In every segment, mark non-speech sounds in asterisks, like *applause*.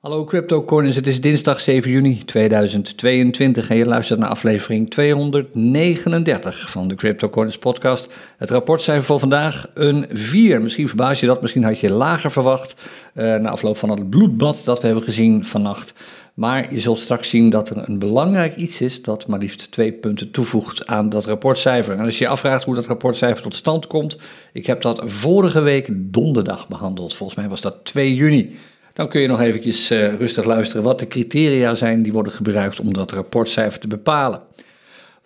Hallo CryptoCorners, het is dinsdag 7 juni 2022 en je luistert naar aflevering 239 van de CryptoCorners podcast. Het rapportcijfer voor vandaag een 4. Misschien verbaas je dat, misschien had je lager verwacht uh, na afloop van het bloedbad dat we hebben gezien vannacht. Maar je zult straks zien dat er een belangrijk iets is dat maar liefst twee punten toevoegt aan dat rapportcijfer. En als je je afvraagt hoe dat rapportcijfer tot stand komt, ik heb dat vorige week donderdag behandeld. Volgens mij was dat 2 juni. Dan kun je nog eventjes uh, rustig luisteren wat de criteria zijn die worden gebruikt om dat rapportcijfer te bepalen.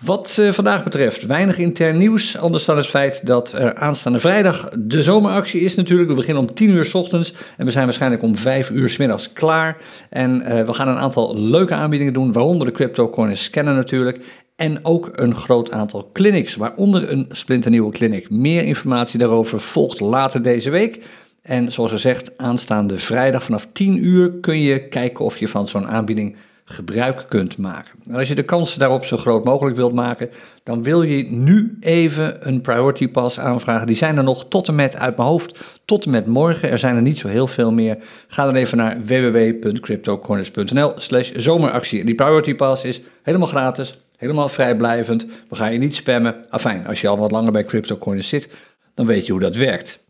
Wat uh, vandaag betreft, weinig intern nieuws, anders dan het feit dat er aanstaande vrijdag de zomeractie is natuurlijk. We beginnen om 10 uur s ochtends en we zijn waarschijnlijk om 5 uur s middags klaar. En uh, we gaan een aantal leuke aanbiedingen doen, waaronder de CryptoCoin scannen natuurlijk. En ook een groot aantal clinics, waaronder een splinternieuwe clinic. Meer informatie daarover volgt later deze week. En zoals gezegd, aanstaande vrijdag vanaf 10 uur kun je kijken of je van zo'n aanbieding gebruik kunt maken. En als je de kans daarop zo groot mogelijk wilt maken, dan wil je nu even een Priority Pass aanvragen. Die zijn er nog tot en met uit mijn hoofd, tot en met morgen. Er zijn er niet zo heel veel meer. Ga dan even naar www.cryptocorners.nl slash zomeractie. En die Priority Pass is helemaal gratis, helemaal vrijblijvend. We gaan je niet spammen. Afijn, als je al wat langer bij CryptoCoiners zit, dan weet je hoe dat werkt.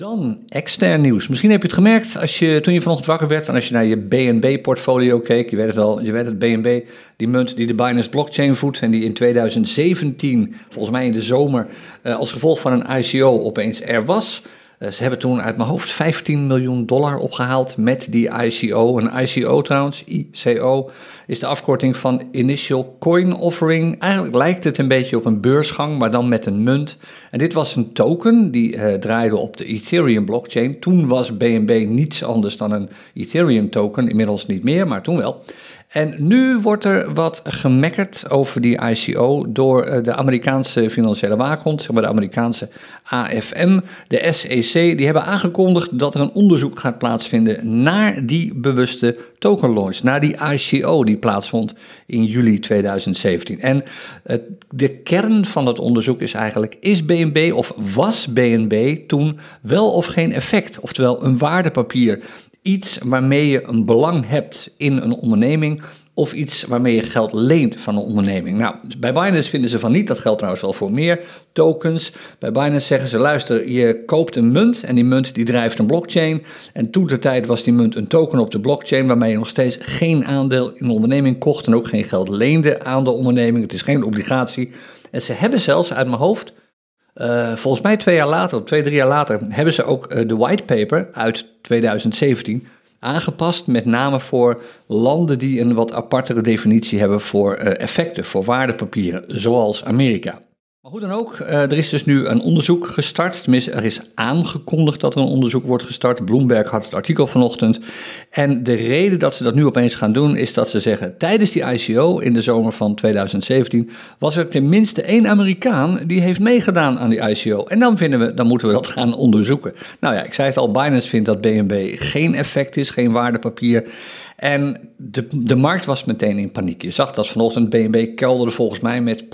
Dan extern nieuws. Misschien heb je het gemerkt als je, toen je vanochtend wakker werd en als je naar je BNB-portfolio keek. Je weet het al, je weet het, BNB, die munt die de Binance blockchain voedt en die in 2017, volgens mij in de zomer, eh, als gevolg van een ICO opeens er was. Eh, ze hebben toen uit mijn hoofd 15 miljoen dollar opgehaald met die ICO. Een ICO trouwens, ICO, is de afkorting van Initial Coin Offering. Eigenlijk lijkt het een beetje op een beursgang, maar dan met een munt. En dit was een token die uh, draaide op de Ethereum blockchain. Toen was BNB niets anders dan een Ethereum token, inmiddels niet meer, maar toen wel. En nu wordt er wat gemekkerd over die ICO door eh, de Amerikaanse financiële waakhond, zeg maar de Amerikaanse AFM, de SEC. Die hebben aangekondigd dat er een onderzoek gaat plaatsvinden naar die bewuste token launch, naar die ICO die plaatsvond in juli 2017. En de kern van het onderzoek is eigenlijk, is BNB of was BNB toen wel of geen effect, oftewel een waardepapier iets waarmee je een belang hebt in een onderneming of iets waarmee je geld leent van een onderneming. Nou, bij Binance vinden ze van niet, dat geldt trouwens wel voor meer tokens. Bij Binance zeggen ze, luister, je koopt een munt en die munt die drijft een blockchain. En toen de tijd was die munt een token op de blockchain waarmee je nog steeds geen aandeel in de onderneming kocht en ook geen geld leende aan de onderneming. Het is geen obligatie. En ze hebben zelfs uit mijn hoofd uh, volgens mij twee jaar later, of twee, drie jaar later, hebben ze ook uh, de white paper uit 2017 aangepast. Met name voor landen die een wat apartere definitie hebben voor uh, effecten, voor waardepapieren, zoals Amerika. Maar hoe dan ook, eh, er is dus nu een onderzoek gestart. Tenminste, er is aangekondigd dat er een onderzoek wordt gestart. Bloomberg had het artikel vanochtend. En de reden dat ze dat nu opeens gaan doen, is dat ze zeggen: tijdens die ICO in de zomer van 2017 was er tenminste één Amerikaan die heeft meegedaan aan die ICO. En dan vinden we, dan moeten we dat gaan onderzoeken. Nou ja, ik zei het al, Binance vindt dat BNB geen effect is, geen waardepapier. En de, de markt was meteen in paniek. Je zag dat vanochtend BNB kelderde volgens mij met 10%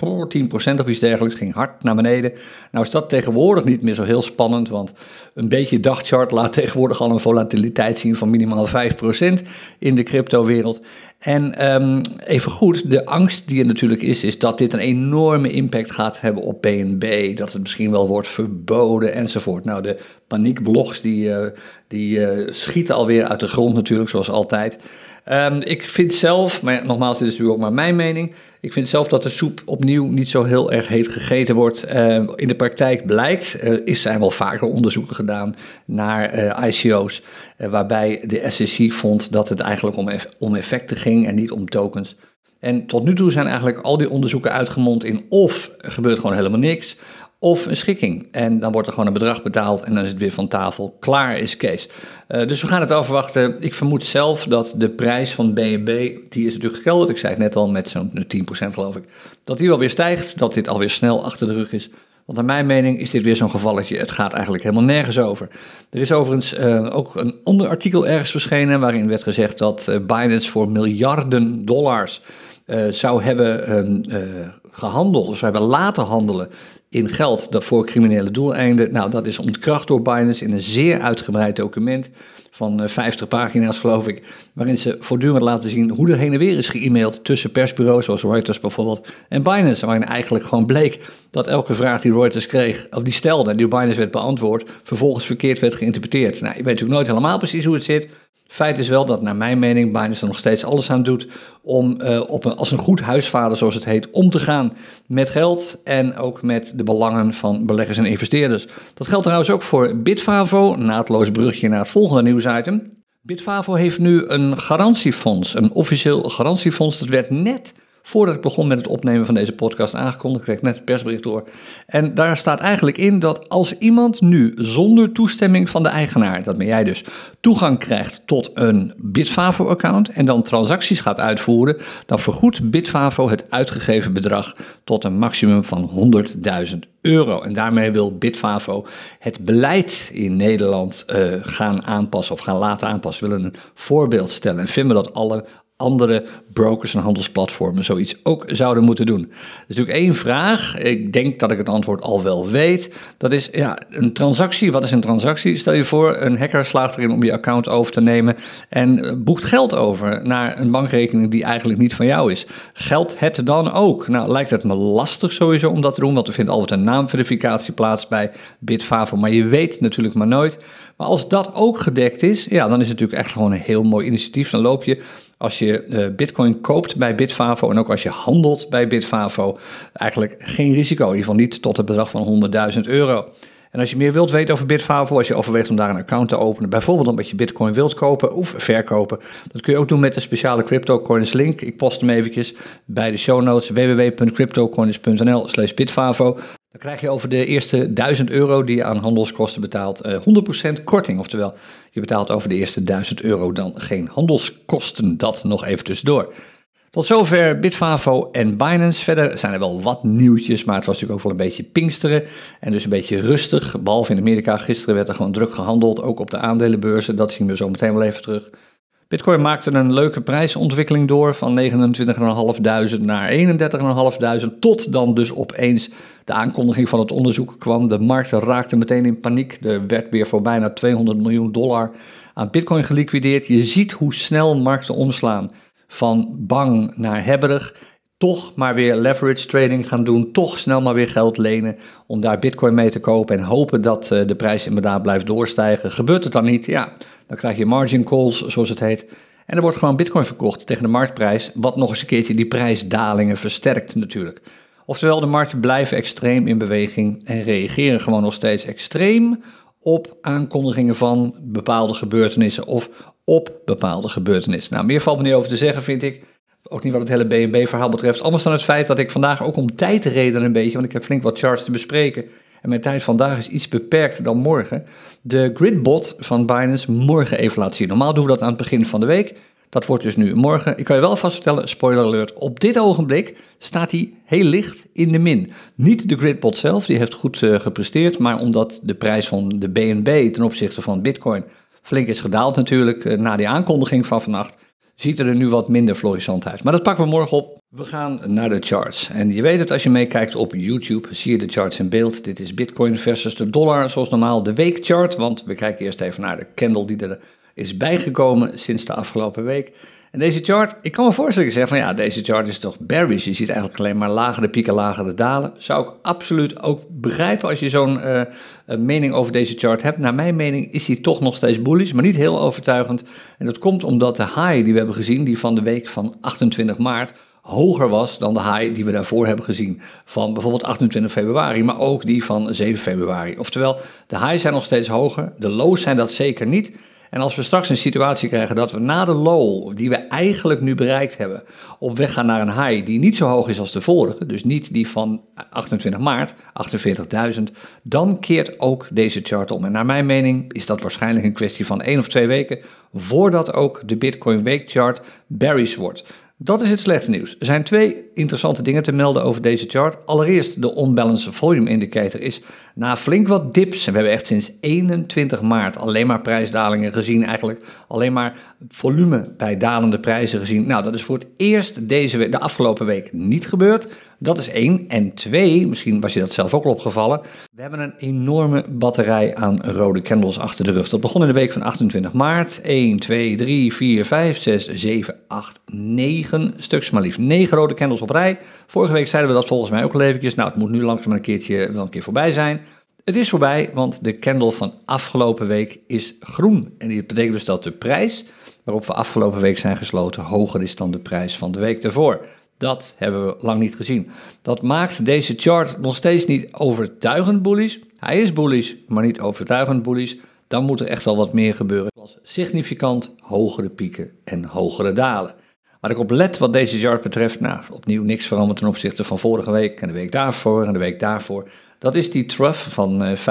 of iets dergelijks, ging hard naar beneden. Nou is dat tegenwoordig niet meer zo heel spannend, want een beetje dagchart laat tegenwoordig al een volatiliteit zien van minimaal 5% in de cryptowereld. En um, even goed, de angst die er natuurlijk is, is dat dit een enorme impact gaat hebben op BNB. Dat het misschien wel wordt verboden enzovoort. Nou, de paniekblogs die, uh, die uh, schieten alweer uit de grond natuurlijk, zoals altijd. Um, ik vind zelf, maar nogmaals, dit is natuurlijk ook maar mijn mening. Ik vind zelf dat de soep opnieuw niet zo heel erg heet gegeten wordt. Uh, in de praktijk blijkt, er is, zijn wel vaker onderzoeken gedaan naar uh, ICO's, uh, waarbij de SEC vond dat het eigenlijk om, eff effecten ging en niet om tokens. En tot nu toe zijn eigenlijk al die onderzoeken uitgemond in of er gebeurt gewoon helemaal niks, of een schikking. En dan wordt er gewoon een bedrag betaald en dan is het weer van tafel. Klaar is Kees. Uh, dus we gaan het afwachten. Ik vermoed zelf dat de prijs van BNB, die is natuurlijk gekelderd. Ik zei het net al, met zo'n 10% geloof ik. Dat die wel weer stijgt, dat dit alweer snel achter de rug is. Want naar mijn mening is dit weer zo'n gevalletje. Het gaat eigenlijk helemaal nergens over. Er is overigens uh, ook een ander artikel ergens verschenen waarin werd gezegd dat uh, Binance voor miljarden dollars zou hebben um, gehandeld, of ze hebben laten handelen in geld dat voor criminele doeleinden. Nou, dat is ontkracht door Binance in een zeer uitgebreid document van 50 eh, pagina's, geloof ik, waarin ze voortdurend laten zien hoe er heen en weer is ge-mailed tussen persbureaus, zoals Reuters bijvoorbeeld, en Binance, waarin eigenlijk gewoon bleek dat elke vraag die Reuters kreeg, of die stelde en die Binance werd beantwoord, vervolgens verkeerd werd geïnterpreteerd. Nou, je weet natuurlijk nooit helemaal precies hoe het zit. Feit is wel dat naar mijn mening Binance er nog steeds alles aan doet om uh, op als een goed huisvader, zoals het heet, om te gaan met geld en ook met de belangen van beleggers en investeerders. Dat geldt trouwens ook voor Bitfavo, naadloos brugje naar het volgende nieuwsitem. Bitfavo heeft nu een garantiefonds, een officieel garantiefonds. Dat werd net voordat ik begon met het opnemen van deze podcast aangekondigd. Ik kreeg net het persbericht door. En daar staat eigenlijk in dat als iemand nu zonder toestemming van de eigenaar, dat ben jij dus, toegang krijgt tot een Bitfavo-account en dan transacties gaat uitvoeren, dan vergoedt Bitfavo het uitgegeven bedrag tot een maximum van 100.000 euro. En daarmee wil Bitfavo het beleid in Nederland uh, gaan aanpassen of gaan laten aanpassen. Willen een voorbeeld stellen en vinden dat alle andere brokers en handelsplatformen zoiets ook zouden moeten doen. Is natuurlijk één vraag, ik denk dat ik het antwoord al wel weet. Dat is, ja, een transactie, wat is een transactie? Stel je voor, een hacker slaagt erin om je account over te nemen en boekt geld over naar een bankrekening die eigenlijk niet van jou is. Geldt het dan ook? Nou, lijkt het me lastig sowieso om dat te doen, want er vindt altijd een naamverificatie plaats bij Bitfavo, maar je weet natuurlijk maar nooit. Maar als dat ook gedekt is, ja, dan is het natuurlijk echt gewoon een heel mooi initiatief. Dan loop je als je uh, Bitcoin koopt bij Bitfavo en ook als je handelt bij Bitfavo, eigenlijk geen risico. In ieder geval niet tot het bedrag van 100.000 euro. En als je meer wilt weten over Bitfavo, als je overweegt om daar een account te openen, bijvoorbeeld omdat je Bitcoin wilt kopen of verkopen, dat kun je ook doen met de speciale CryptoCoins link. Ik post hem eventjes bij de show notes www.cryptocoins.nl slash bitfavo. Dan krijg je over de eerste 1000 euro die je aan handelskosten betaalt 100% eh, korting. Oftewel, je betaalt over de eerste 1000 euro dan geen handelskosten. Dat nog even tussendoor. Tot zover Bitfavo en Binance. Verder zijn er wel wat nieuwtjes, maar het was natuurlijk ook wel een beetje pinksteren. En dus een beetje rustig. Behalve in Amerika, gisteren werd er gewoon druk gehandeld, ook op de aandelenbeurzen. Dat zien we zo meteen wel even terug. Bitcoin maakte een leuke prijsontwikkeling door van 29.500 naar 31.500 tot dan dus opeens de aankondiging van het onderzoek kwam. De markt raakte meteen in paniek. Er werd weer voor bijna 200 miljoen dollar aan Bitcoin geliquideerd. Je ziet hoe snel markten omslaan van bang naar hebberig toch maar weer leverage trading gaan doen, toch snel maar weer geld lenen om daar bitcoin mee te kopen en hopen dat eh, de prijs inderdaad blijft doorstijgen. Gebeurt het dan niet, ja, dan krijg je margin calls, zoals het heet. En er wordt gewoon bitcoin verkocht tegen de marktprijs, wat nog eens een keertje die prijsdalingen versterkt natuurlijk. Oftewel, de markten blijven extreem in beweging en reageren gewoon nog steeds extreem op aankondigingen van bepaalde gebeurtenissen of op bepaalde gebeurtenissen. Nou, meer valt me niet over te zeggen, vind ik. Ook niet wat het hele BNB-verhaal betreft. Anders dan het feit dat ik vandaag ook om tijd reden een beetje, want ik heb flink wat charts te bespreken. En mijn tijd vandaag is iets beperkter dan morgen. De gridbot van Binance morgen even laten zien. Normaal doen we dat aan het begin van de week. Dat wordt dus nu morgen. Ik kan je wel vast vertellen, spoiler alert, op dit ogenblik staat hij heel licht in de min. Niet de gridbot zelf, die heeft goed uh, gepresteerd, maar omdat de prijs van de BNB ten opzichte van Bitcoin flink is gedaald natuurlijk uh, na die aankondiging van vannacht, ziet er nu wat minder florissant uit. Maar dat pakken we morgen op. We gaan naar de charts. En je weet het, als je meekijkt op YouTube, zie je de charts in beeld. Dit is Bitcoin versus de dollar, zoals normaal de weekchart. Want we kijken eerst even naar de candle die er is bijgekomen sinds de afgelopen week. Deze chart, ik kan me voorstellen, ik zeg van ja, deze chart is toch bearish. Je ziet eigenlijk alleen maar lagere pieken, lagere dalen. Zou ik absoluut ook begrijpen als je zo'n uh, mening over deze chart hebt. Naar mijn mening is hij toch nog steeds bullish, maar niet heel overtuigend. En dat komt omdat de high die we hebben gezien, die van de week van 28 maart, hoger was dan de high die we daarvoor hebben gezien van bijvoorbeeld 28 februari, maar ook die van 7 februari. Oftewel, de highs zijn nog steeds hoger, de lows zijn dat zeker niet. En als we straks een situatie krijgen dat we na de low, die we eigenlijk nu bereikt hebben, op weg gaan naar een high die niet zo hoog is als de vorige, dus niet die van 28 maart, 48.000, dan keert ook deze chart om. En naar mijn mening is dat waarschijnlijk een kwestie van één of twee weken voordat ook de Bitcoin Week chart bearish wordt. Dat is het slechte nieuws. Er zijn twee interessante dingen te melden over deze chart. Allereerst, de Unbalanced Volume Indicator is na flink wat dips, en we hebben echt sinds 21 maart alleen maar prijsdalingen gezien eigenlijk, alleen maar volume bij dalende prijzen gezien. Nou, dat is voor het eerst deze week, de afgelopen week niet gebeurd. Dat is één. En twee, misschien was je dat zelf ook al opgevallen, we hebben een enorme batterij aan rode candles achter de rug. Dat begon in de week van 28 maart. 1, 2, 3, 4, 5, 6, 7, 8, 9 stuks, maar liefst 9 rode candles Vorige week zeiden we dat volgens mij ook al. Nou, het moet nu langzaam een keertje wel een keer voorbij zijn. Het is voorbij, want de candle van afgelopen week is groen. En dat betekent dus dat de prijs waarop we afgelopen week zijn gesloten hoger is dan de prijs van de week daarvoor. Dat hebben we lang niet gezien. Dat maakt deze chart nog steeds niet overtuigend bullish. Hij is bullish, maar niet overtuigend bullish. Dan moet er echt wel wat meer gebeuren, zoals significant hogere pieken en hogere dalen. Ik op let wat deze chart betreft, nou, opnieuw niks veranderd ten opzichte van vorige week en de week daarvoor en de week daarvoor. Dat is die trough van 25.401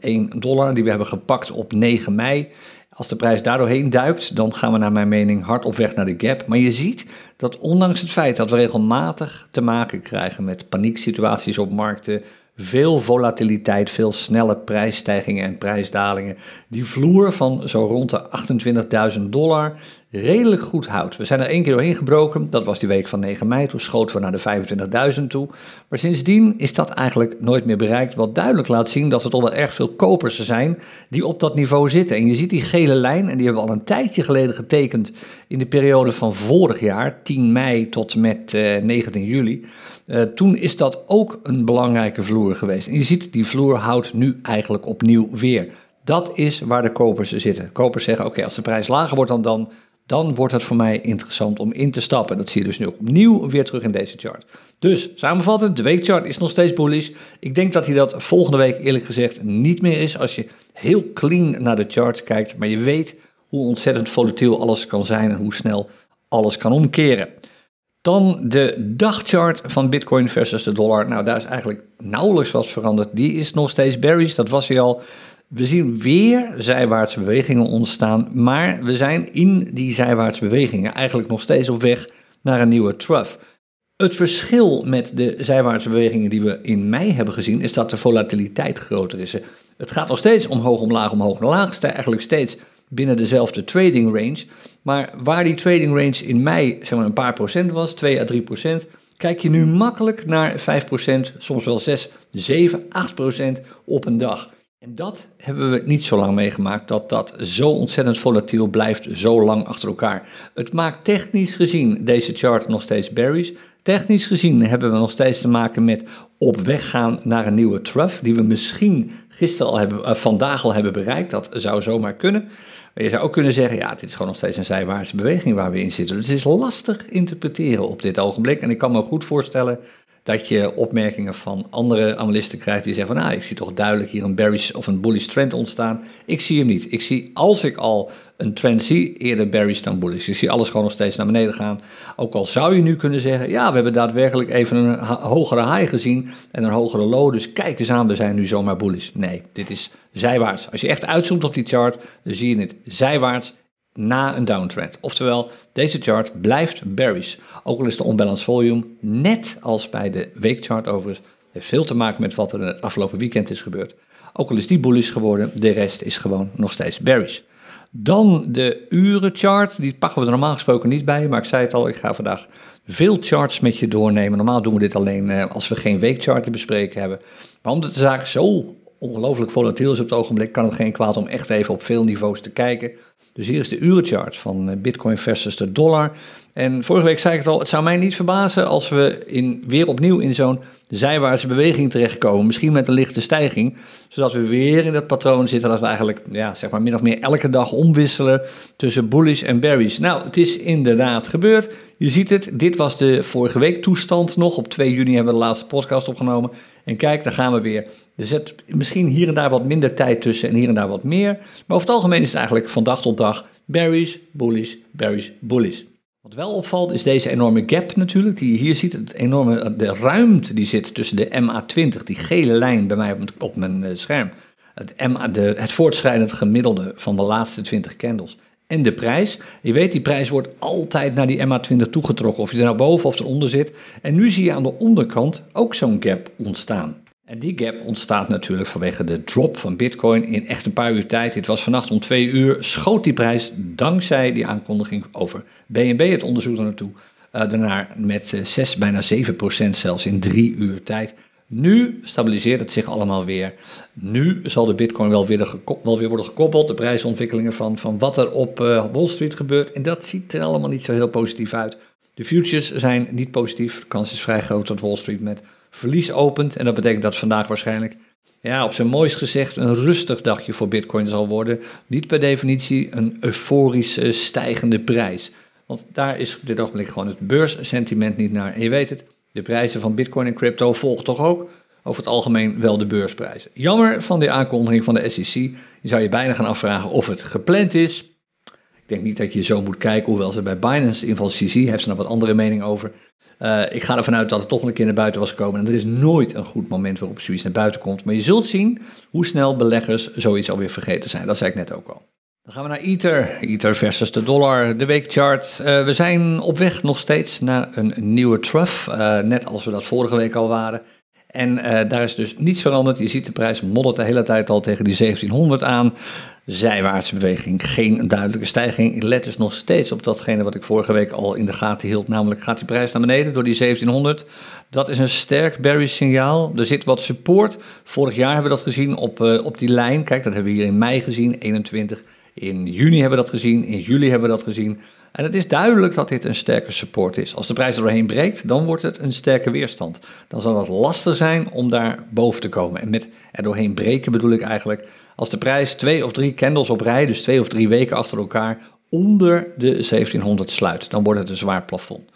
eh, dollar die we hebben gepakt op 9 mei. Als de prijs daardoorheen duikt, dan gaan we naar mijn mening hard op weg naar de gap. Maar je ziet dat ondanks het feit dat we regelmatig te maken krijgen met panieksituaties op markten, veel volatiliteit, veel snelle prijsstijgingen en prijsdalingen, die vloer van zo rond de 28.000 dollar redelijk goed houdt. We zijn er één keer doorheen gebroken, dat was die week van 9 mei, toen schoten we naar de 25.000 toe. Maar sindsdien is dat eigenlijk nooit meer bereikt, wat duidelijk laat zien dat er toch wel erg veel kopers zijn die op dat niveau zitten. En je ziet die gele lijn, en die hebben we al een tijdje geleden getekend in de periode van vorig jaar, 10 mei tot met uh, eh, 19 juli. Uh, toen is dat ook een belangrijke vloer geweest. En je ziet, die vloer houdt nu eigenlijk opnieuw weer. Dat is waar de kopers zitten. Kopers zeggen, oké, als de prijs lager wordt dan dan, dan wordt het voor mij interessant om in te stappen. Dat zie je dus nu opnieuw weer terug in deze chart. Dus samenvattend, de weekchart is nog steeds bullish. Ik denk dat hij dat volgende week eerlijk gezegd niet meer is als je heel clean naar de charts kijkt, maar je weet hoe ontzettend volatiel alles kan zijn en hoe snel alles kan omkeren. Dan de dagchart van Bitcoin versus de dollar. Nou, daar is eigenlijk nauwelijks wat veranderd. Die is nog steeds bearish, dat was hij al. We zien weer zijwaartse bewegingen ontstaan, maar we zijn in die zijwaartse bewegingen eigenlijk nog steeds op weg naar een nieuwe trough. Het verschil met de zijwaartse bewegingen die we in mei hebben gezien, is dat de volatiliteit groter is. Het gaat nog steeds omhoog, omlaag, omhoog, omlaag. Eigenlijk steeds binnen dezelfde trading range. Maar waar die trading range in mei zeg maar, een paar procent was, 2 à 3 procent, kijk je nu makkelijk naar 5 procent, soms wel 6, 7, 8 procent op een dag. En dat hebben we niet zo lang meegemaakt, dat dat zo ontzettend volatiel blijft, zo lang achter elkaar. Het maakt technisch gezien deze chart nog steeds bearish. Technisch gezien hebben we nog steeds te maken met op weg gaan naar een nieuwe trough, die we misschien gisteren al hebben, uh, vandaag al hebben bereikt. Dat zou zomaar kunnen. Je zou ook kunnen zeggen, ja, dit is gewoon nog steeds een zijwaartse beweging waar we in zitten. Dus het is lastig interpreteren op dit ogenblik. En ik kan me goed voorstellen dat je opmerkingen van andere analisten krijgt die zeggen van, nou, ik zie toch duidelijk hier een bearish of een bullish trend ontstaan. Ik zie hem niet. Ik zie, als ik al een trend zie, eerder bearish dan bullish. Ik zie alles gewoon nog steeds naar beneden gaan. Ook al zou je nu kunnen zeggen, ja, we hebben daadwerkelijk even een hogere high gezien en een hogere low, dus kijk eens aan, we zijn nu zomaar bullish. Nee, dit is zijwaarts. Als je echt uitzoomt op die chart, dan zie je het zijwaarts na een downtrend. Oftewel, deze chart blijft bearish. Ook al is de unbalanced volume, net als bij de weekchart overigens, heeft veel te maken met wat er het afgelopen weekend is gebeurd. Ook al is die bullish geworden, de rest is gewoon nog steeds bearish. Dan de urenchart, die pakken we er normaal gesproken niet bij, maar ik zei het al, ik ga vandaag veel charts met je doornemen. Normaal doen we dit alleen eh, als we geen weekchart te bespreken hebben. Maar omdat de zaak zo ongelooflijk volatiel is op het ogenblik, kan het geen kwaad om echt even op veel niveaus te kijken. Dus hier is de urenchart van eh, Bitcoin versus de dollar. En vorige week zei ik het al, het zou mij niet verbazen als we in, weer opnieuw in zo'n zijwaartse beweging terechtkomen. Misschien met een lichte stijging, zodat we weer in dat patroon zitten dat we eigenlijk ja, zeg maar min of meer elke dag omwisselen tussen bullish en bearish. Nou, het is inderdaad gebeurd. Je ziet het, dit was de vorige week toestand nog. Op 2 juni hebben we de laatste podcast opgenomen. En kijk, daar gaan we weer. Er zit misschien hier en daar wat minder tijd tussen en hier en daar wat meer. Maar over het algemeen is het eigenlijk van dag tot dag bearish, bullish, bearish, bullish. Wat wel opvalt is deze enorme gap natuurlijk, die je hier ziet. Het enorme, de ruimte die zit tussen de MA20, die gele lijn bij mij op mijn eh, scherm. Het, MA, de, het voortschrijdend gemiddelde van de laatste 20 candles en de prijs. Je weet, die prijs wordt altijd naar die MA20 toegetrokken, of je er nou boven of eronder zit. En nu zie je aan de onderkant ook zo'n gap ontstaan. En die gap ontstaat natuurlijk vanwege de drop van Bitcoin in echt een paar uur tijd. Dit was vannacht om twee uur, schoot die prijs dankzij die aankondiging over BNB, het onderzoek er naartoe. Daarna met 6, bijna 7 procent zelfs in drie uur tijd. Nu stabiliseert het zich allemaal weer. Nu zal de Bitcoin wel weer, wel weer worden gekoppeld, de prijsontwikkelingen van, van wat er op uh, Wall Street gebeurt. En dat ziet er allemaal niet zo heel positief uit. De futures zijn niet positief. De kans is vrij groot dat Wall Street met verlies opent. En dat betekent dat vandaag waarschijnlijk, ja, op zijn mooist gezegd, een rustig dagje voor Bitcoin zal worden. Niet per definitie een euforisch stijgende prijs. Want daar is op dit ogenblik gewoon het beurssentiment niet naar. En je weet het, de prijzen van Bitcoin en crypto volgen toch ook over het algemeen wel de beursprijzen. Jammer van de aankondiging van de SEC. Je zou je bijna gaan afvragen of het gepland is. Ik denk niet dat je zo moet kijken, hoewel ze bij Binance, in ieder geval CC, heeft ze nog wat andere mening over. Uh, ik ga ervan uit dat het toch een keer naar buiten was gekomen. En er is nooit een goed moment waarop zoiets naar buiten komt. Maar je zult zien hoe snel beleggers zoiets alweer vergeten zijn. Dat zei ik net ook al. Dan gaan we naar Ether. Ether versus de dollar, de weekchart. Uh, we zijn op weg nog steeds naar een nieuwe trough. Uh, net als we dat vorige week al waren. En uh, daar is dus niets veranderd. Je ziet de prijs moddert de hele tijd al tegen die 1700 aan. Zijwaartse beweging, geen duidelijke stijging. Let dus nog steeds op datgene wat ik vorige week al in de gaten hield. Namelijk gaat die prijs naar beneden door die 1700. Dat is een sterk bearish signaal. Er zit wat support. Vorig jaar hebben we dat gezien op, op die lijn. Kijk, dat hebben we hier in mei gezien, 21. In juni hebben we dat gezien. In juli hebben we dat gezien. En het is duidelijk dat dit een sterke support is. Als de prijs er doorheen breekt, dan wordt het een sterke weerstand. Dan zal het lastig zijn om daar boven te komen. En met er doorheen breken bedoel ik eigenlijk als de prijs twee of drie candles op rij, dus twee of drie weken achter elkaar, onder de 1700 sluit. Dan wordt het een zwaar plafond.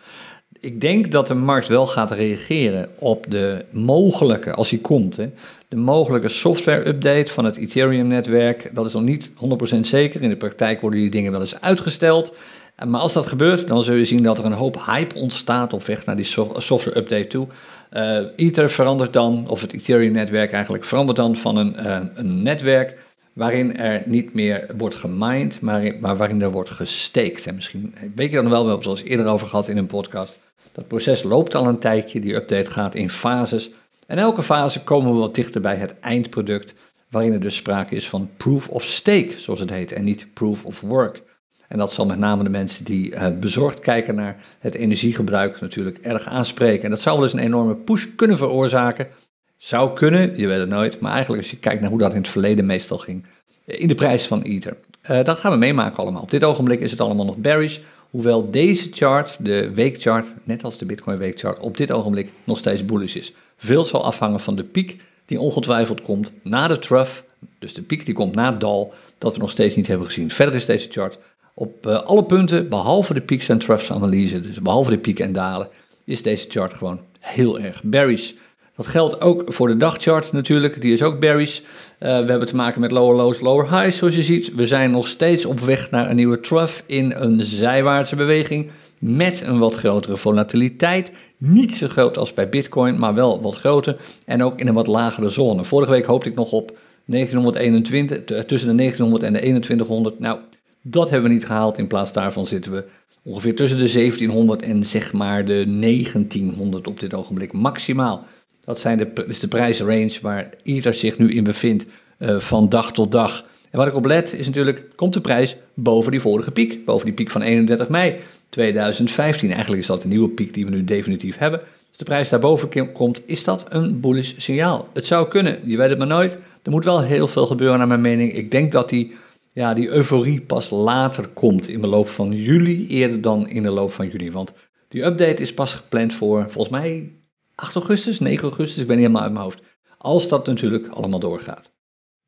Ik denk dat de markt wel gaat reageren op de mogelijke, als die komt, hè, de mogelijke software-update van het Ethereum-netwerk. Dat is nog niet 100% zeker. In de praktijk worden die dingen wel eens uitgesteld. Maar als dat gebeurt, dan zul je zien dat er een hoop hype ontstaat op weg naar die software update toe. Uh, Ether verandert dan, of het Ethereum-netwerk eigenlijk, verandert dan van een, uh, een netwerk waarin er niet meer wordt gemined, maar, waarin er wordt gesteekt. En misschien weet je dan wel, we hebben het eerder over gehad in een podcast. Dat proces loopt al een tijdje, die update gaat in fases. En elke fase komen we wat dichter bij het eindproduct, waarin er dus sprake is van proof of stake, zoals het heet, en niet proof of work. En dat zal met name de mensen die uh, bezorgd kijken naar het energiegebruik natuurlijk erg aanspreken. En dat zou wel eens een enorme push kunnen veroorzaken. Zou kunnen, je weet het nooit, maar eigenlijk als je kijkt naar hoe dat in het verleden meestal ging, eh, in de prijs van Ether. Uh, dat gaan we meemaken allemaal. Op dit ogenblik is het allemaal nog bearish, hoewel deze chart, de weekchart, net als de Bitcoin weekchart, op dit ogenblik nog steeds bullish is. Veel zal afhangen van de piek die ongetwijfeld komt na de trough, dus de piek die komt na het dal, dat we nog steeds niet hebben gezien. Verder is deze chart op uh, alle punten, behalve de peaks en troughs analyse, dus behalve de pieken en dalen, is deze chart gewoon heel erg bearish. Dat geldt ook voor de dagchart natuurlijk, die is ook bearish. Uh, we hebben te maken met lower lows, lower highs, zoals je ziet. We zijn nog steeds op weg naar een nieuwe trough in een zijwaartse beweging met een wat grotere volatiliteit. Niet zo groot als bij Bitcoin, maar wel wat groter en ook in een wat lagere zone. Vorige week hoopte ik nog op 1921, tussen de 1900 en de 2100. Nou, dat hebben we niet gehaald. In plaats daarvan zitten we ongeveer tussen de 1700 en zeg maar de 1900 op dit ogenblik maximaal. Dat zijn de, is de prijsrange waar Ether zich nu in bevindt uh, van dag tot dag. En waar ik op let is natuurlijk, komt de prijs boven die vorige piek, boven die piek van 31 mei 2015. Eigenlijk is dat de nieuwe piek die we nu definitief hebben. Als de prijs daarboven komt, is dat een bullish signaal. Het zou kunnen, je weet het maar nooit. Er moet wel heel veel gebeuren naar mijn mening. Ik denk dat die ja, die euforie pas later komt in de loop van juli, eerder dan in de loop van juni. Want die update is pas gepland voor volgens mij 8 augustus, 9 augustus, ik ben helemaal uit mijn hoofd. Als dat natuurlijk allemaal doorgaat.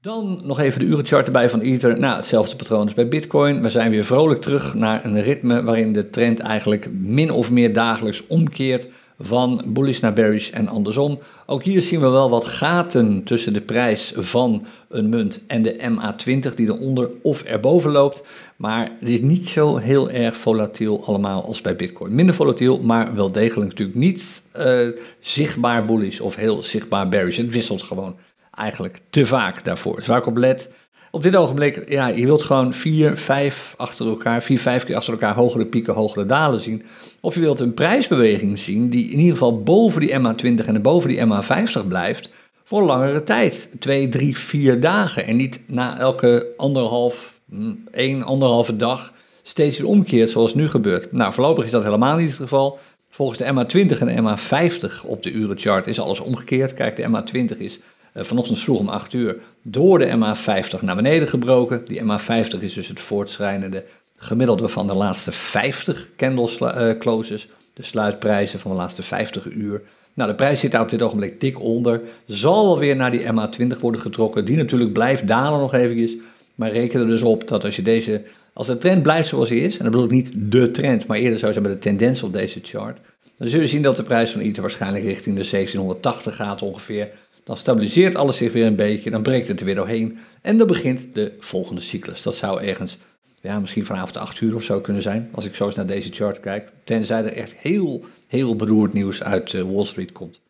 Dan nog even de urenchart erbij van Ether. Nou, hetzelfde patroon als bij Bitcoin. We zijn weer vrolijk terug naar een ritme waarin de trend eigenlijk min of meer dagelijks omkeert van bullish naar bearish en andersom. Ook hier zien we wel wat gaten tussen de prijs van een munt en de MA20 die eronder of erboven loopt. Maar het is niet zo heel erg volatiel allemaal als bij Bitcoin. Minder volatiel, maar wel degelijk natuurlijk niet uh, zichtbaar bullish of heel zichtbaar bearish. Het wisselt gewoon eigenlijk te vaak daarvoor. Dus waar ik op let, op dit ogenblik, ja, je wilt gewoon vier, vijf achter elkaar, vier, vijf keer achter elkaar hogere pieken, hogere dalen zien. Of je wilt een prijsbeweging zien die in ieder geval boven die MA20 en boven die MA50 blijft voor langere tijd. Twee, drie, vier dagen. En niet na elke anderhalf, hm, één, anderhalve dag steeds weer omkeert zoals nu gebeurt. Nou, voorlopig is dat helemaal niet het geval. Volgens de MA20 en de MA50 op de urenchart is alles omgekeerd. Kijk, de MA20 is vanochtend vroeg om 8 uur door de MA50 naar beneden gebroken. Die MA50 is dus het voortschrijdende gemiddelde van de laatste 50 candle uh, closes. De sluitprijzen van de laatste 50 uur. Nou, de prijs zit daar op dit ogenblik dik onder. Zal wel weer naar die MA20 worden getrokken. Die natuurlijk blijft dalen nog eventjes. Maar reken er dus op dat als je deze als de trend blijft zoals hij is, en dat bedoel ik niet de trend, maar eerder zou bij de tendens op deze chart, dan zul je zien dat de prijs van ITER waarschijnlijk richting de 1780 gaat ongeveer. Dan stabiliseert alles zich weer een beetje, dan breekt het er weer doorheen en dan begint de volgende cyclus. Dat zou ergens, ja, misschien vanavond 8 uur of zo kunnen zijn, als ik zo eens naar deze chart kijk. Tenzij er echt heel, heel beroerd nieuws uit uh, Wall Street komt.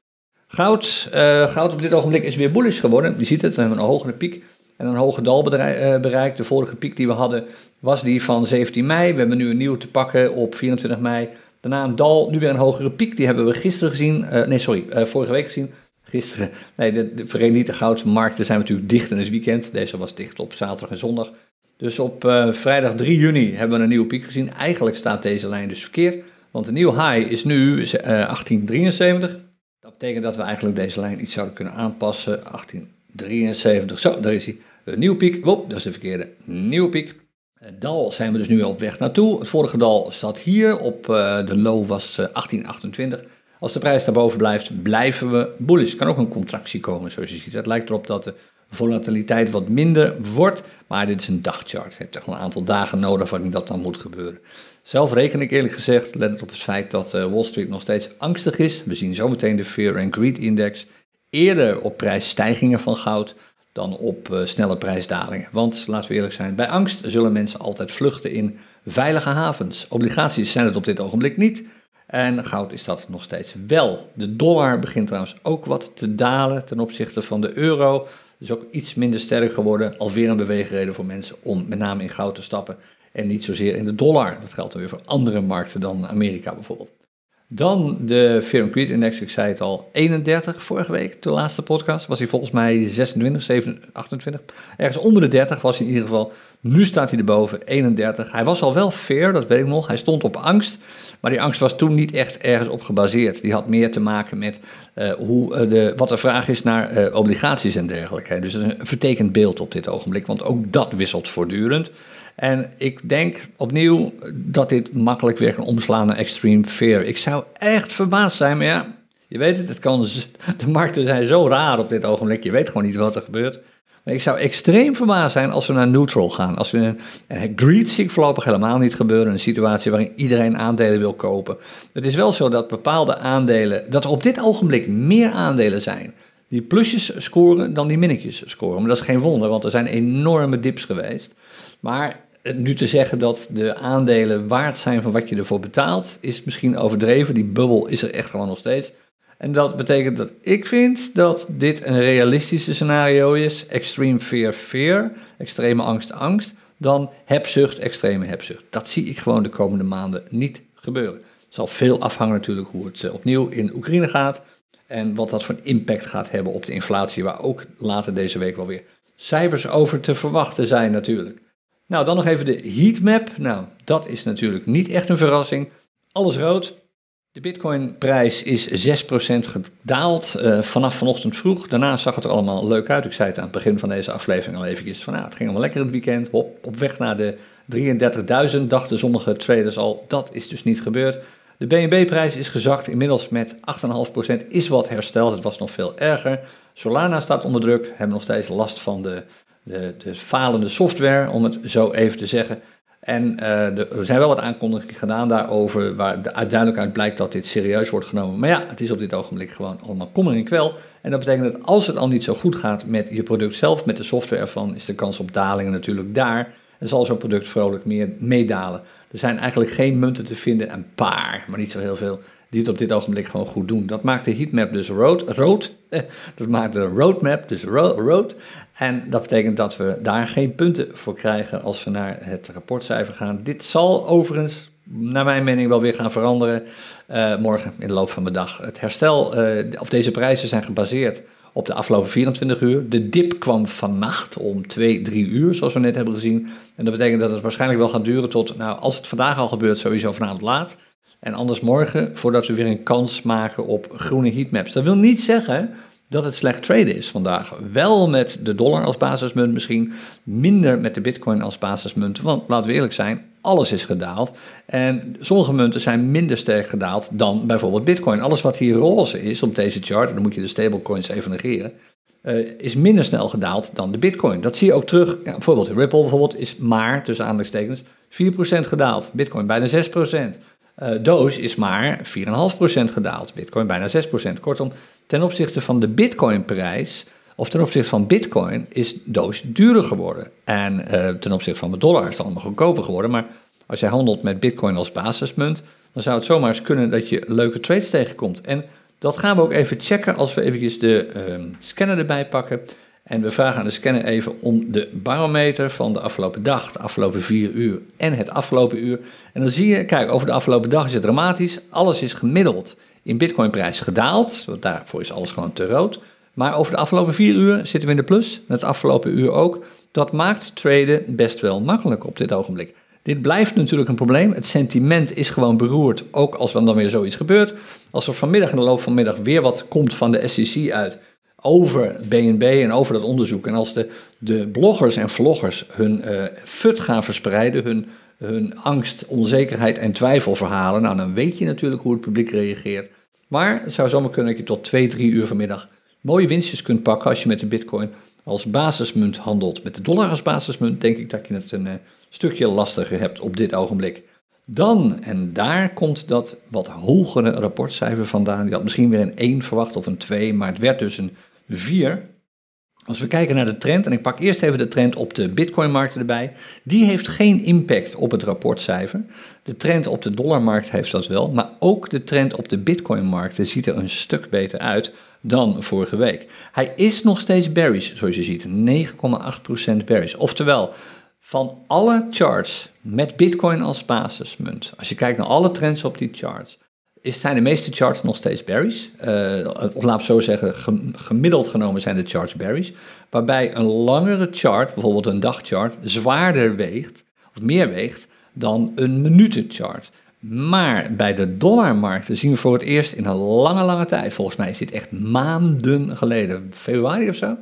Goud, uh, goud op dit ogenblik is weer bullish geworden. Je ziet het, we hebben een hogere piek en een hoge dal eh, bereikt. De vorige piek die we hadden was die van 17 mei. We hebben nu een nieuwe te pakken op 24 mei. Daarna een dal, nu weer een hogere piek. Die hebben we gisteren gezien. Nee, sorry, vorige week gezien. Gisteren. Nee, de, de Verenigde Goudmarkten zijn natuurlijk dicht in het weekend. Deze was dicht op zaterdag en zondag. Dus op uh, vrijdag 3 juni hebben we een nieuwe piek gezien. Eigenlijk staat deze lijn dus verkeerd. Want de nieuwe high is nu 1873. Dat betekent dat we eigenlijk deze lijn iets zouden kunnen aanpassen. 1873. Zo, daar is hij. Een nieuwe piek. Wop, dat is de verkeerde. Nieuwe piek. Het dal zijn we dus nu op weg naartoe. Het vorige dal staat hier. Op uh, de low was 1828. Eh, Als de prijs daarboven blijft, blijven we bullish. Kan ook een contractie komen, zoals je ziet. Het lijkt erop dat de volatiliteit wat minder wordt. Maar dit is een dagchart. Je hebt echt een aantal dagen nodig waarin dat dan moet gebeuren. Zelf reken ik eerlijk gezegd, let op het feit dat uh, Wall Street nog steeds angstig is. We zien zometeen de Fear and Greed Index. Eerder op prijsstijgingen van goud dan op uh, snelle prijsdalingen. Want laten we eerlijk zijn, bij angst zullen mensen altijd vluchten in veilige havens. Obligaties zijn het op dit ogenblik niet. En goud is dat nog steeds wel. De dollar begint trouwens ook wat te dalen ten opzichte van de euro. Dus ook iets minder sterk geworden. Alweer een beweegreden voor mensen om met name in goud te stappen. En niet zozeer in de dollar. Dat geldt dan weer voor andere markten dan Amerika bijvoorbeeld. Dan de Fear and Greed Index, ik zei het al, 31 vorige week, de laatste podcast, was hij volgens mij 26, 27, 28. Ergens onder de 30 was hij in ieder geval. Nu staat hij erboven, 31. Hij was al wel fair, dat weet ik nog. Hij stond op angst, maar die angst was toen niet echt ergens op gebaseerd. Die had meer te maken met uh, hoe, uh, de, wat de vraag is naar uh, obligaties en dergelijke. Dus een vertekend beeld op dit ogenblik, want ook dat wisselt voortdurend. En ik denk opnieuw dat dit makkelijk weer kan omslaan naar extreme fear. Ik zou echt verbaasd zijn, maar ja, je weet het, het kan, *laughs* de markten zijn zo raar op dit ogenblik. Je weet gewoon niet wat er gebeurt. Maar ik zou extreem verbaasd zijn als we naar neutral gaan. Als we een, en greed zie ik voorlopig helemaal niet gebeuren. Een situatie waarin iedereen aandelen wil kopen. Het is wel zo dat bepaalde aandelen, dat er op dit ogenblik meer aandelen zijn die plusjes scoren dan die minnetjes scoren. Maar dat is geen wonder, want er zijn enorme dips geweest. Maar nu te zeggen dat de aandelen waard zijn van wat je ervoor betaalt, is misschien overdreven. Die bubbel is er echt gewoon nog steeds. En dat betekent dat ik vind dat dit een realistische scenario is. Extreme fear, fear. Extreme angst, angst. Dan hebzucht, extreme hebzucht. Dat zie ik gewoon de komende maanden niet gebeuren. Het zal veel afhangen natuurlijk hoe het eh, opnieuw in Oekraïne gaat. En wat dat voor impact gaat hebben op de inflatie, waar ook later deze week wel weer cijfers over te verwachten zijn natuurlijk. Nou, dan nog even de heatmap. Nou, dat is natuurlijk niet echt een verrassing. Alles rood. De Bitcoin-prijs is 6% gedaald uh, vanaf vanochtend vroeg. Daarna zag het er allemaal leuk uit. Ik zei het aan het begin van deze aflevering al eventjes. Van, nou, het ging allemaal lekker het weekend. Op, op weg naar de 33.000 dachten sommige traders al. Dat is dus niet gebeurd. De BNB-prijs is gezakt, inmiddels met 8,5%. Is wat hersteld, het was nog veel erger. Solana staat onder druk, hebben nog steeds last van de de, de falende software, om het zo even te zeggen. En uh, er zijn wel wat aankondigingen gedaan daarover, waar de, uiteindelijk uit blijkt dat dit serieus wordt genomen. Maar ja, het is op dit ogenblik gewoon allemaal kommer en kwel. En dat betekent dat als het al niet zo goed gaat met je product zelf, met de software ervan, is de kans op dalingen natuurlijk daar. en zal zo'n product vrolijk meer meedalen. Er zijn eigenlijk geen munten te vinden, een paar, maar niet zo heel veel, die het op dit ogenblik gewoon goed doen. Dat maakt de heatmap dus rood, rood dat maakt de roadmap dus rood. En dat betekent dat we daar geen punten voor krijgen als we naar het rapportcijfer gaan. Dit zal overigens, naar mijn mening, wel weer gaan veranderen uh, morgen in de loop van de dag. Het herstel, uh, of deze prijzen zijn gebaseerd op de afgelopen 24 uur. De dip kwam vannacht om 2, 3 uur, zoals we net hebben gezien. En dat betekent dat het waarschijnlijk wel gaat duren tot, nou, als het vandaag al gebeurt, sowieso vanavond laat. En anders morgen, voordat we weer een kans maken op groene heatmaps. Dat wil niet zeggen dat het slecht traden is vandaag. Wel met de dollar als basismunt misschien, minder met de bitcoin als basismunt. Want laten we eerlijk zijn, alles is gedaald. En sommige munten zijn minder sterk gedaald dan bijvoorbeeld bitcoin. Alles wat hier roze is op deze chart, dan moet je de stablecoins even negeren, uh, is minder snel gedaald dan de bitcoin. Dat zie je ook terug, bijvoorbeeld Ripple bijvoorbeeld is maar, tussen aanhalingstekens, 4% gedaald. Bitcoin bijna 6%. Uh, Doge is maar 4,5% gedaald. Bitcoin bijna 6%. Kortom, ten opzichte van de Bitcoin-prijs, of ten opzichte van Bitcoin, is Doge duurder geworden. En uh, ten opzichte van de dollar is het allemaal goedkoper geworden. Maar als jij handelt met Bitcoin als basismunt, dan zou het zomaar eens kunnen dat je leuke trades tegenkomt. En dat gaan we ook even checken als we eventjes de uh, scanner erbij pakken. En we vragen aan de scanner even om de barometer van de afgelopen dag, de afgelopen vier uur en het afgelopen uur. En dan zie je, kijk, over de afgelopen dag is het dramatisch. Alles is gemiddeld in bitcoinprijs gedaald, want daarvoor is alles gewoon te rood. Maar over de afgelopen vier uur zitten we in de plus, het afgelopen uur ook. Dat maakt traden best wel makkelijk op dit ogenblik. Dit blijft natuurlijk een probleem. Het sentiment is gewoon beroerd, ook als er dan weer zoiets gebeurt. Als er vanmiddag in de loop van middag weer wat komt van de SEC uit, over BNB en over dat onderzoek. En als de, de bloggers en vloggers hun uh, fut gaan verspreiden, hun, hun angst, onzekerheid en twijfel verhalen, nou dan weet je natuurlijk hoe het publiek reageert. Maar het zou zomaar kunnen dat je tot 2, 3 uur vanmiddag mooie winstjes kunt pakken als je met de bitcoin als basismunt handelt. Met de dollar als basismunt denk ik dat je het een uh, stukje lastiger hebt op dit ogenblik. Dan, en daar komt dat wat hogere rapportcijfer vandaan. Je had misschien weer een 1 verwacht of een 2, maar het werd dus een 4. Als we kijken naar de trend, en ik pak eerst even de trend op de Bitcoin-markten erbij, die heeft geen impact op het rapportcijfer. De trend op de dollarmarkt heeft dat wel, maar ook de trend op de Bitcoin-markten ziet er een stuk beter uit dan vorige week. Hij is nog steeds bearish, zoals je ziet, 9,8% bearish. Oftewel, van alle charts met Bitcoin als basismunt, als je kijkt naar alle trends op die charts, is, zijn de meeste charts nog steeds bearish. Uh, of laat ik zo zeggen, gemiddeld genomen zijn de charts bearish. Waarbij een langere chart, bijvoorbeeld een dagchart, zwaarder weegt, of meer weegt, dan een minutenchart. Maar bij de dollarmarkten zien we voor het eerst in een lange, lange tijd, volgens mij is dit echt maanden geleden, februari of zo,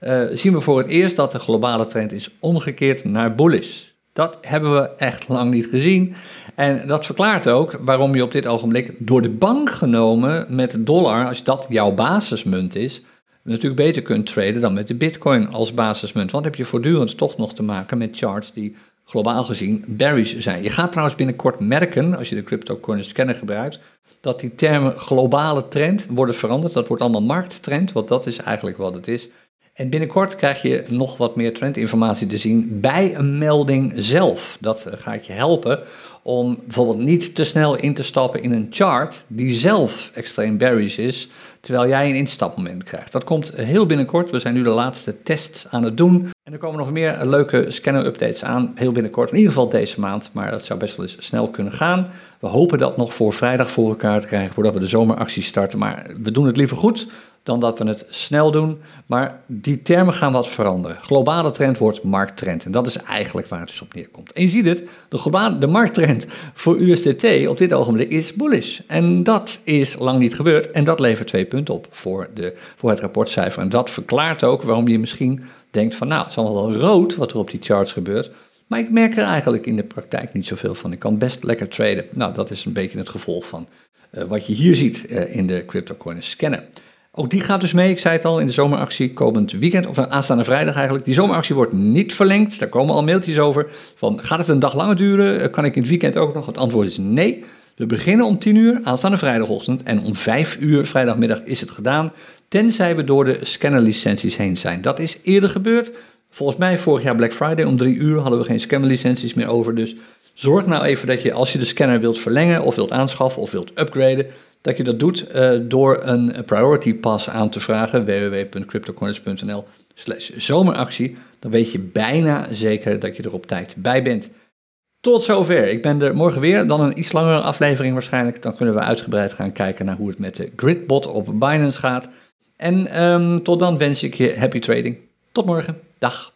uh, zien we voor het eerst dat de globale trend is omgekeerd naar bullish. Dat hebben we echt lang niet gezien. En dat verklaart ook waarom je op dit ogenblik door de bank genomen met dollar, als dat jouw basismunt is, natuurlijk beter kunt traden dan met de bitcoin als basismunt. Want heb je voortdurend toch nog te maken met charts die globaal gezien bearish zijn. Je gaat trouwens binnenkort merken, als je de cryptocurrency scanner gebruikt, dat die termen globale trend worden veranderd. Dat wordt allemaal markttrend, want dat is eigenlijk wat het is. En binnenkort krijg je nog wat meer trendinformatie te zien bij een melding zelf. Dat eh, gaat je helpen om bijvoorbeeld niet te snel in te stappen in een chart die zelf extreem bearish is, terwijl jij een instapmoment krijgt. Dat komt heel binnenkort. We zijn nu de laatste tests aan het doen. En er komen nog meer leuke scanner-updates aan, heel binnenkort. In ieder geval deze maand, maar dat zou best wel eens snel kunnen gaan. We hopen dat nog voor vrijdag voor elkaar te krijgen, voordat we de zomeractie starten. Maar we doen het liever goed dan dat we het snel doen. Maar die termen gaan wat veranderen. Globale trend wordt markttrend. En dat is eigenlijk waar het dus op neerkomt. En je ziet het, de, globale, de markttrend voor USDT op dit ogenblik is bullish. En dat is lang niet gebeurd. En dat levert twee punten op voor, de, voor het rapportcijfer. En dat verklaart ook waarom je misschien denkt van nou, het is allemaal wel rood wat er op die charts gebeurt. Maar ik merk er eigenlijk in de praktijk niet zoveel van. Ik kan best lekker traden. Nou, dat is een beetje het gevolg van uh, wat je hier ziet uh, in de CryptoCoin scanner. Ook die gaat dus mee, ik zei het al, in de zomeractie komend weekend, of aanstaande vrijdag eigenlijk. Die zomeractie wordt niet verlengd, daar komen al mailtjes over. Van, gaat het een dag langer duren? Eh, kan ik in het weekend ook nog? Het antwoord is nee. We beginnen om 10 uur aanstaande vrijdagochtend en om 5 uur vrijdagmiddag is het gedaan. Tenzij we door de scannerlicenties heen zijn. Dat is eerder gebeurd. volgens mij vorig jaar Black Friday om drie uur hadden we geen scamlicenties meer over. Dus zorg nou even dat je als je de scanner wilt verlengen of wilt aanschaffen of wilt upgraden, dat je dat doet uh, door een priority pass aan te vragen. www.cryptocorners.nl slash zomeractie. Dan weet je bijna zeker dat je er op tijd bij bent. Tot zover. Ik ben er morgen weer. Dan een iets langere aflevering waarschijnlijk. Dan kunnen we uitgebreid gaan kijken naar hoe het met de Gridbot op Binance gaat. En um, tot dan wens ik je happy trading. Tot morgen. Dag.